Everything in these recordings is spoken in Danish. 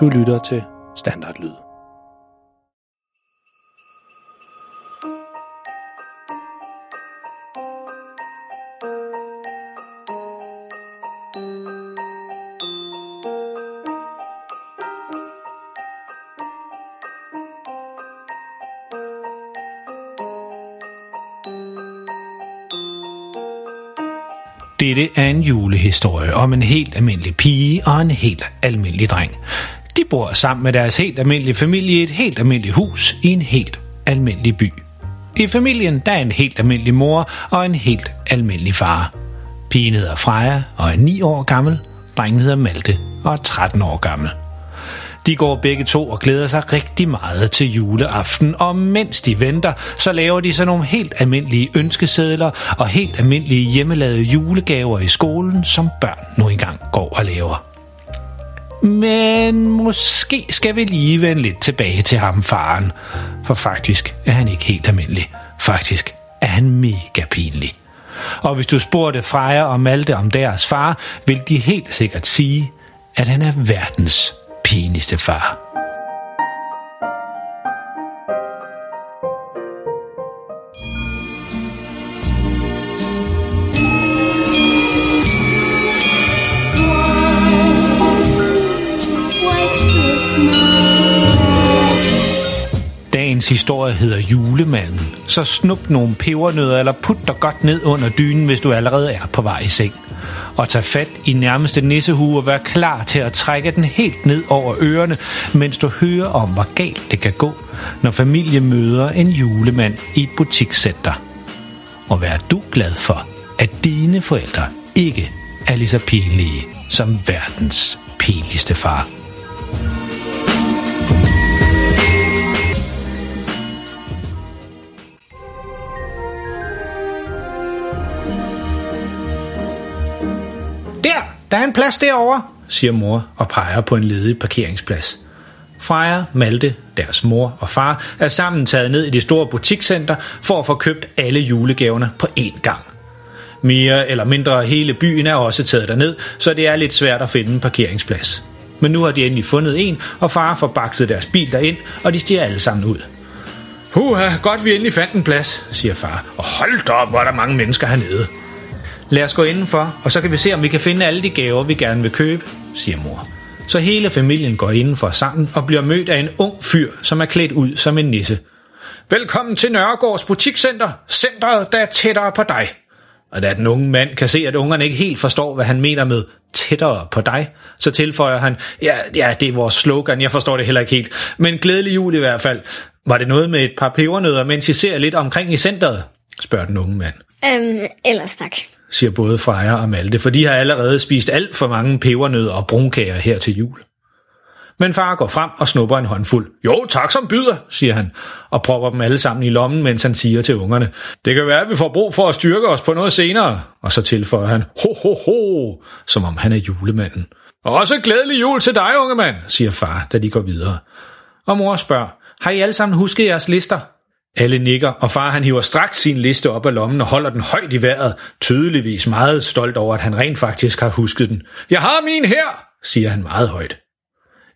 Du lytter til Standardlyd. Dette er en julehistorie om en helt almindelig pige og en helt almindelig dreng. De bor sammen med deres helt almindelige familie i et helt almindeligt hus i en helt almindelig by. I familien der er en helt almindelig mor og en helt almindelig far. Pigen hedder Freja og er 9 år gammel. Drengen hedder Malte og er 13 år gammel. De går begge to og glæder sig rigtig meget til juleaften, og mens de venter, så laver de så nogle helt almindelige ønskesedler og helt almindelige hjemmelavede julegaver i skolen, som børn nu engang går og laver. Men måske skal vi lige vende lidt tilbage til ham faren, for faktisk er han ikke helt almindelig. Faktisk er han mega pinlig. Og hvis du spurgte Freja og Malte om deres far, vil de helt sikkert sige, at han er verdens pinligste far. Historie hedder Julemanden, så snup nogle pebernødder eller put dig godt ned under dynen, hvis du allerede er på vej i seng. Og tag fat i nærmeste nissehue og vær klar til at trække den helt ned over ørerne, mens du hører om, hvor galt det kan gå, når familie møder en julemand i et butikscenter. Og vær du glad for, at dine forældre ikke er lige så pinlige som verdens pinligste far. Der, er en plads derovre, siger mor og peger på en ledig parkeringsplads. Freja, Malte, deres mor og far er sammen taget ned i det store butikscenter for at få købt alle julegaverne på én gang. Mere eller mindre hele byen er også taget derned, så det er lidt svært at finde en parkeringsplads. Men nu har de endelig fundet en, og far får bakset deres bil derind, og de stiger alle sammen ud. Puha, godt vi endelig fandt en plads, siger far. Og hold da op, hvor er der mange mennesker hernede. Lad os gå indenfor, og så kan vi se, om vi kan finde alle de gaver, vi gerne vil købe, siger mor. Så hele familien går indenfor sammen og bliver mødt af en ung fyr, som er klædt ud som en nisse. Velkommen til Nørregårds butikscenter, centret, der er tættere på dig. Og da den unge mand kan se, at ungerne ikke helt forstår, hvad han mener med tættere på dig, så tilføjer han, ja, ja, det er vores slogan, jeg forstår det heller ikke helt, men glædelig jul i hvert fald. Var det noget med et par pebernødder, mens I ser lidt omkring i centret? spørger den unge mand Øhm, ellers tak siger både Freja og Malte, for de har allerede spist alt for mange pebernødder og brunkager her til jul. Men far går frem og snupper en håndfuld. Jo, tak som byder, siger han, og propper dem alle sammen i lommen, mens han siger til ungerne. Det kan være, at vi får brug for at styrke os på noget senere. Og så tilføjer han, ho ho ho, som om han er julemanden. Også glædelig jul til dig, unge mand, siger far, da de går videre. Og mor spørger, har I alle sammen husket jeres lister? Alle nikker, og far han hiver straks sin liste op af lommen og holder den højt i vejret, tydeligvis meget stolt over, at han rent faktisk har husket den. Jeg har min her, siger han meget højt.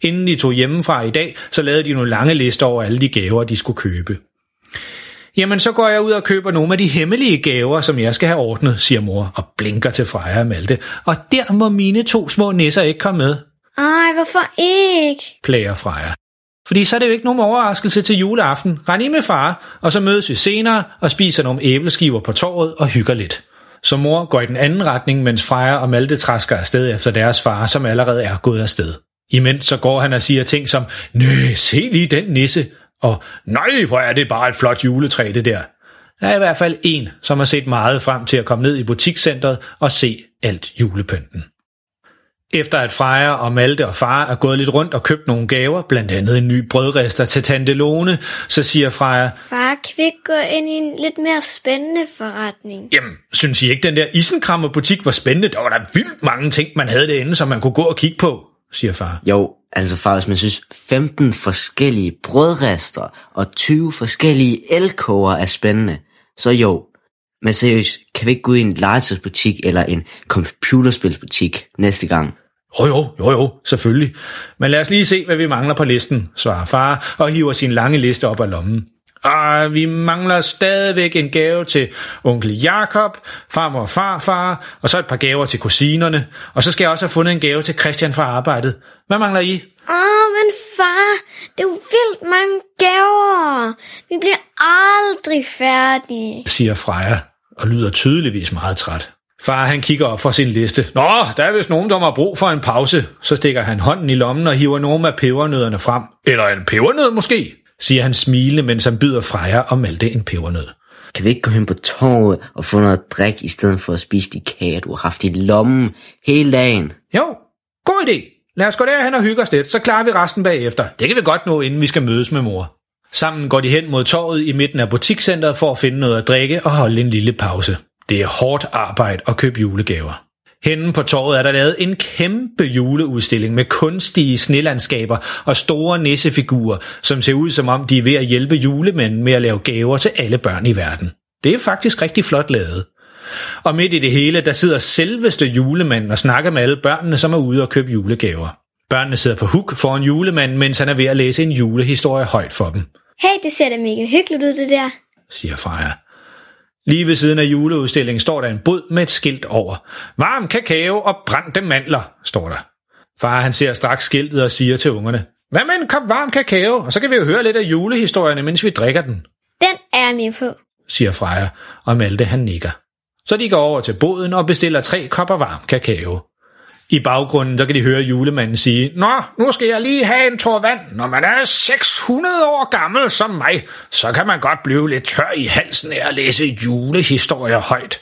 Inden de tog hjemmefra i dag, så lavede de nogle lange lister over alle de gaver, de skulle købe. Jamen, så går jeg ud og køber nogle af de hemmelige gaver, som jeg skal have ordnet, siger mor, og blinker til Freja og Malte. Og der må mine to små nisser ikke komme med, Ej, hvorfor ikke? plager Freja. Fordi så er det jo ikke nogen overraskelse til juleaften. Rend i med far, og så mødes vi senere og spiser nogle æbleskiver på torvet og hygger lidt. Så mor går i den anden retning, mens Freja og Malte træsker afsted efter deres far, som allerede er gået afsted. Imens så går han og siger ting som, Nø, se lige den nisse, og nej, hvor er det bare et flot juletræ det der. Der er i hvert fald en, som har set meget frem til at komme ned i butikscentret og se alt julepynten. Efter at Freja og Malte og far er gået lidt rundt og købt nogle gaver, blandt andet en ny brødrester til Tante Lone, så siger Freja, Far, kan vi ikke gå ind i en lidt mere spændende forretning? jamen, synes I ikke, den der isenkrammer butik var spændende? Der var der vildt mange ting, man havde derinde, som man kunne gå og kigge på, siger far. Jo, altså far, hvis man synes 15 forskellige brødrester og 20 forskellige elkoger er spændende, så jo. Men seriøst, kan vi ikke gå i en legetøjsbutik eller en computerspilsbutik næste gang? Jo jo, jo jo, selvfølgelig. Men lad os lige se, hvad vi mangler på listen, svarer far og hiver sin lange liste op af lommen. Og vi mangler stadigvæk en gave til onkel Jakob, farmor og farfar, og så et par gaver til kusinerne. Og så skal jeg også have fundet en gave til Christian fra arbejdet. Hvad mangler I? Åh, oh, men far, det er jo vildt mange gaver. Vi bliver aldrig færdige. siger Freja, og lyder tydeligvis meget træt. Far han kigger op fra sin liste. Nå, der er vist nogen, der har brug for en pause. Så stikker han hånden i lommen og hiver nogle af pebernødderne frem. Eller en pebernød måske, siger han smilende, mens han byder Freja og Malte en pebernød. Kan vi ikke gå hen på torvet og få noget drik, i stedet for at spise de kager, du har haft i lommen hele dagen? Jo, god idé. Lad os gå derhen og hygge os lidt, så klarer vi resten bagefter. Det kan vi godt nå, inden vi skal mødes med mor. Sammen går de hen mod torvet i midten af butikscenteret for at finde noget at drikke og holde en lille pause. Det er hårdt arbejde at købe julegaver. Henne på torvet er der lavet en kæmpe juleudstilling med kunstige snelandskaber og store nissefigurer, som ser ud som om de er ved at hjælpe julemanden med at lave gaver til alle børn i verden. Det er faktisk rigtig flot lavet. Og midt i det hele, der sidder selveste julemanden og snakker med alle børnene, som er ude og købe julegaver. Børnene sidder på huk foran julemanden, mens han er ved at læse en julehistorie højt for dem, Hey, det ser da mega hyggeligt ud, det der. siger Freja. Lige ved siden af juleudstillingen står der en bod med et skilt over. Varm kakao og brændte mandler, står der. Far han ser straks skiltet og siger til ungerne, hvad med en kop varm kakao, og så kan vi jo høre lidt af julehistorierne, mens vi drikker den, Den er jeg med på. siger Freja, og Malte han nikker. Så de går over til boden og bestiller tre kopper varm kakao. I baggrunden der kan de høre julemanden sige, Nå, nu skal jeg lige have en tår vand. Når man er 600 år gammel som mig, så kan man godt blive lidt tør i halsen af at læse julehistorier højt.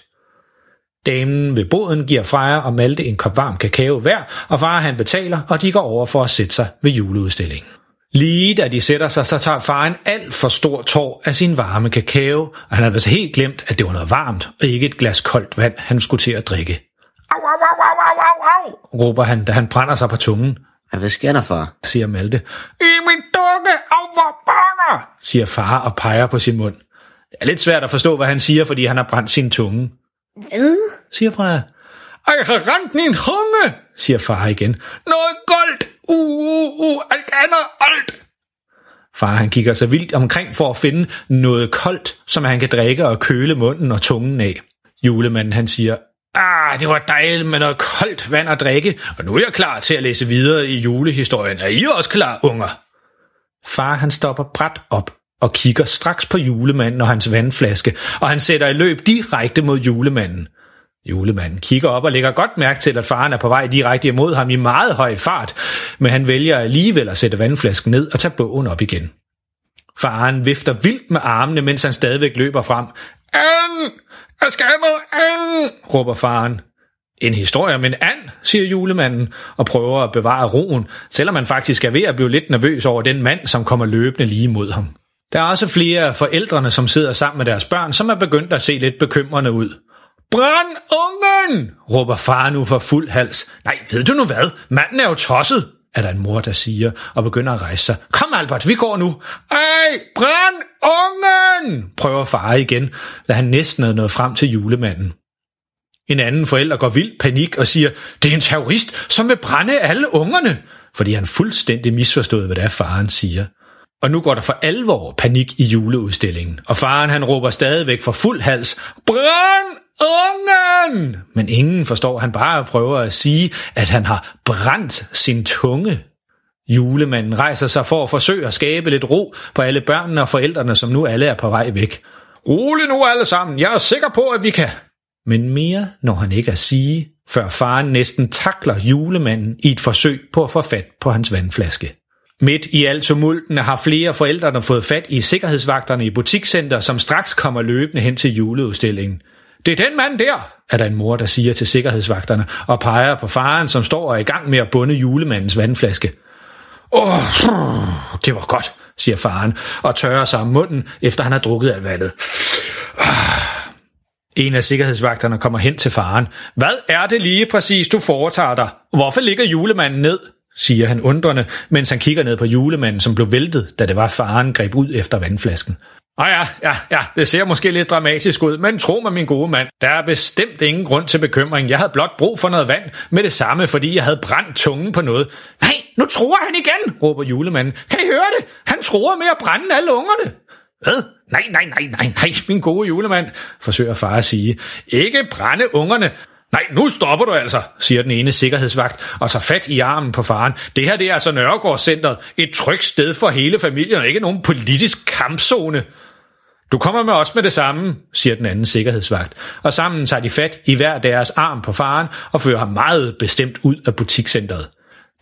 Damen ved boden giver Freja og Malte en kop varm kakao hver, og far han betaler, og de går over for at sætte sig ved juleudstillingen. Lige da de sætter sig, så tager far en alt for stor tår af sin varme kakao, og han havde altså helt glemt, at det var noget varmt, og ikke et glas koldt vand, han skulle til at drikke. Au, au, au, au, au, råber han, da han brænder sig på tungen, hvad sker der, far? siger Malte. I min dukke, au hvor banger, siger far og peger på sin mund. Det er lidt svært at forstå, hvad han siger, fordi han har brændt sin tunge, Hvad? siger Freja. Jeg har rent min hunge, siger far igen. Noget goldt, uh, uh, uh, alt andet, alt. Far han kigger sig vildt omkring for at finde noget koldt, som han kan drikke og køle munden og tungen af. Julemanden han siger, Ah, det var dejligt med noget koldt vand at drikke, og nu er jeg klar til at læse videre i julehistorien. Er I også klar, unger? Far han stopper bræt op og kigger straks på julemanden og hans vandflaske, og han sætter i løb direkte mod julemanden. Julemanden kigger op og lægger godt mærke til, at faren er på vej direkte imod ham i meget høj fart, men han vælger alligevel at sætte vandflasken ned og tage bogen op igen. Faren vifter vildt med armene, mens han stadigvæk løber frem. Øhm! Jeg skal med and, råber faren. En historie om en and, siger julemanden, og prøver at bevare roen, selvom man faktisk er ved at blive lidt nervøs over den mand, som kommer løbende lige mod ham. Der er også flere af forældrene, som sidder sammen med deres børn, som er begyndt at se lidt bekymrende ud. Brænd ungen! råber far nu for fuld hals. Nej, ved du nu hvad? Manden er jo tosset, er der en mor, der siger, og begynder at rejse sig. Kom Albert, vi går nu. Ej, brænd ungen! prøver far igen, da han næsten er nået frem til julemanden. En anden forælder går vild panik og siger, det er en terrorist, som vil brænde alle ungerne, fordi han fuldstændig misforstået, hvad det er, faren siger. Og nu går der for alvor panik i juleudstillingen, og faren han råber stadigvæk for fuld hals, Brænd ungen! Men ingen forstår, han bare prøver at sige, at han har brændt sin tunge. Julemanden rejser sig for at forsøge at skabe lidt ro på alle børnene og forældrene, som nu alle er på vej væk. Rolig nu alle sammen, jeg er sikker på, at vi kan. Men mere når han ikke at sige, før faren næsten takler julemanden i et forsøg på at få fat på hans vandflaske. Midt i alt tumulten har flere forældrene fået fat i sikkerhedsvagterne i butikscenter, som straks kommer løbende hen til juleudstillingen. Det er den mand der, er der en mor, der siger til sikkerhedsvagterne, og peger på faren, som står og er i gang med at bunde julemandens vandflaske. Åh, oh, det var godt, siger faren, og tørrer sig om munden, efter han har drukket af vandet. En af sikkerhedsvagterne kommer hen til faren. Hvad er det lige præcis, du foretager dig? Hvorfor ligger julemanden ned? Siger han undrende, mens han kigger ned på julemanden, som blev væltet, da det var faren greb ud efter vandflasken. Ah ja, ja, ja, det ser måske lidt dramatisk ud, men tro mig, min gode mand, der er bestemt ingen grund til bekymring. Jeg havde blot brug for noget vand med det samme, fordi jeg havde brændt tungen på noget. Nej, nu tror han igen, råber julemanden. Kan I høre det? Han tror med at brænde alle ungerne. Hvad? Nej, nej, nej, nej, nej, min gode julemand, forsøger far at sige. Ikke brænde ungerne. Nej, nu stopper du altså, siger den ene sikkerhedsvagt, og så fat i armen på faren. Det her det er altså Nørregårdscenteret. Et trygt sted for hele familien, og ikke nogen politisk kampzone. Du kommer med os med det samme, siger den anden sikkerhedsvagt, og sammen tager de fat i hver deres arm på faren og fører ham meget bestemt ud af butikscenteret.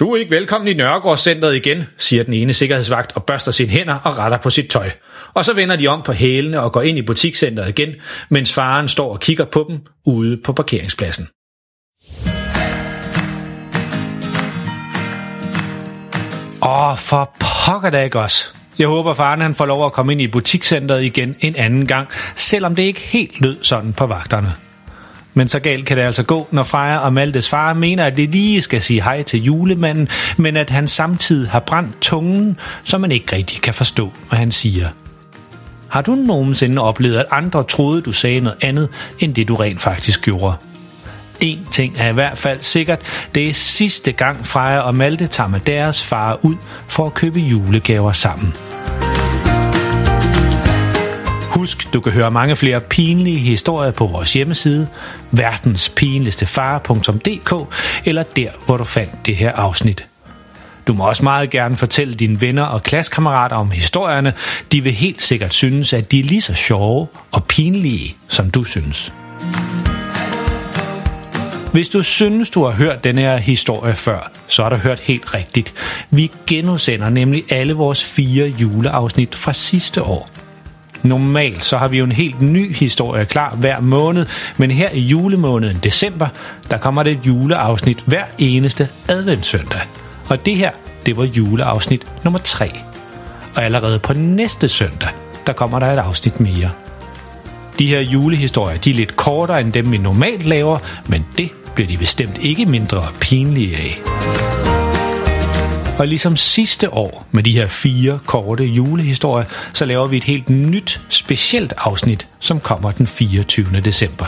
Du er ikke velkommen i Nørregårdscenteret igen, siger den ene sikkerhedsvagt og børster sine hænder og retter på sit tøj. Og så vender de om på hælene og går ind i butikscenteret igen, mens faren står og kigger på dem ude på parkeringspladsen. Åh, for pokker da ikke også. Jeg håber, faren han får lov at komme ind i butikscenteret igen en anden gang, selvom det ikke helt lød sådan på vagterne. Men så galt kan det altså gå, når Freja og Maltes far mener, at det lige skal sige hej til julemanden, men at han samtidig har brændt tungen, så man ikke rigtig kan forstå, hvad han siger. Har du nogensinde oplevet, at andre troede, du sagde noget andet, end det du rent faktisk gjorde? En ting er i hvert fald sikkert, det er sidste gang Freja og Malte tager med deres far ud for at købe julegaver sammen. Husk, du kan høre mange flere pinlige historier på vores hjemmeside, verdenspinligstefare.dk eller der, hvor du fandt det her afsnit. Du må også meget gerne fortælle dine venner og klassekammerater om historierne. De vil helt sikkert synes, at de er lige så sjove og pinlige, som du synes. Hvis du synes, du har hørt den her historie før, så har du hørt helt rigtigt. Vi genudsender nemlig alle vores fire juleafsnit fra sidste år. Normalt så har vi jo en helt ny historie klar hver måned, men her i julemåneden december, der kommer det et juleafsnit hver eneste adventssøndag. Og det her, det var juleafsnit nummer 3. Og allerede på næste søndag, der kommer der et afsnit mere. De her julehistorier, de er lidt kortere end dem, vi normalt laver, men det bliver de bestemt ikke mindre pinlige af. Og ligesom sidste år med de her fire korte julehistorier, så laver vi et helt nyt, specielt afsnit, som kommer den 24. december.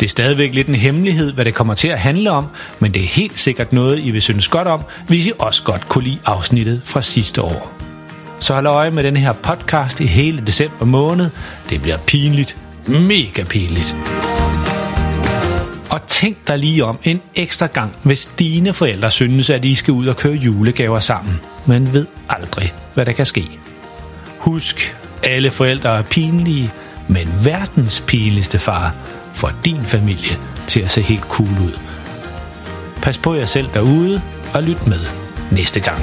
Det er stadigvæk lidt en hemmelighed, hvad det kommer til at handle om, men det er helt sikkert noget, I vil synes godt om, hvis I også godt kunne lide afsnittet fra sidste år. Så hold øje med den her podcast i hele december måned. Det bliver pinligt. Mega pinligt. Tænk dig lige om en ekstra gang, hvis dine forældre synes, at I skal ud og køre julegaver sammen. Man ved aldrig, hvad der kan ske. Husk, alle forældre er pinlige, men verdens pinligste far får din familie til at se helt cool ud. Pas på jer selv derude, og lyt med næste gang.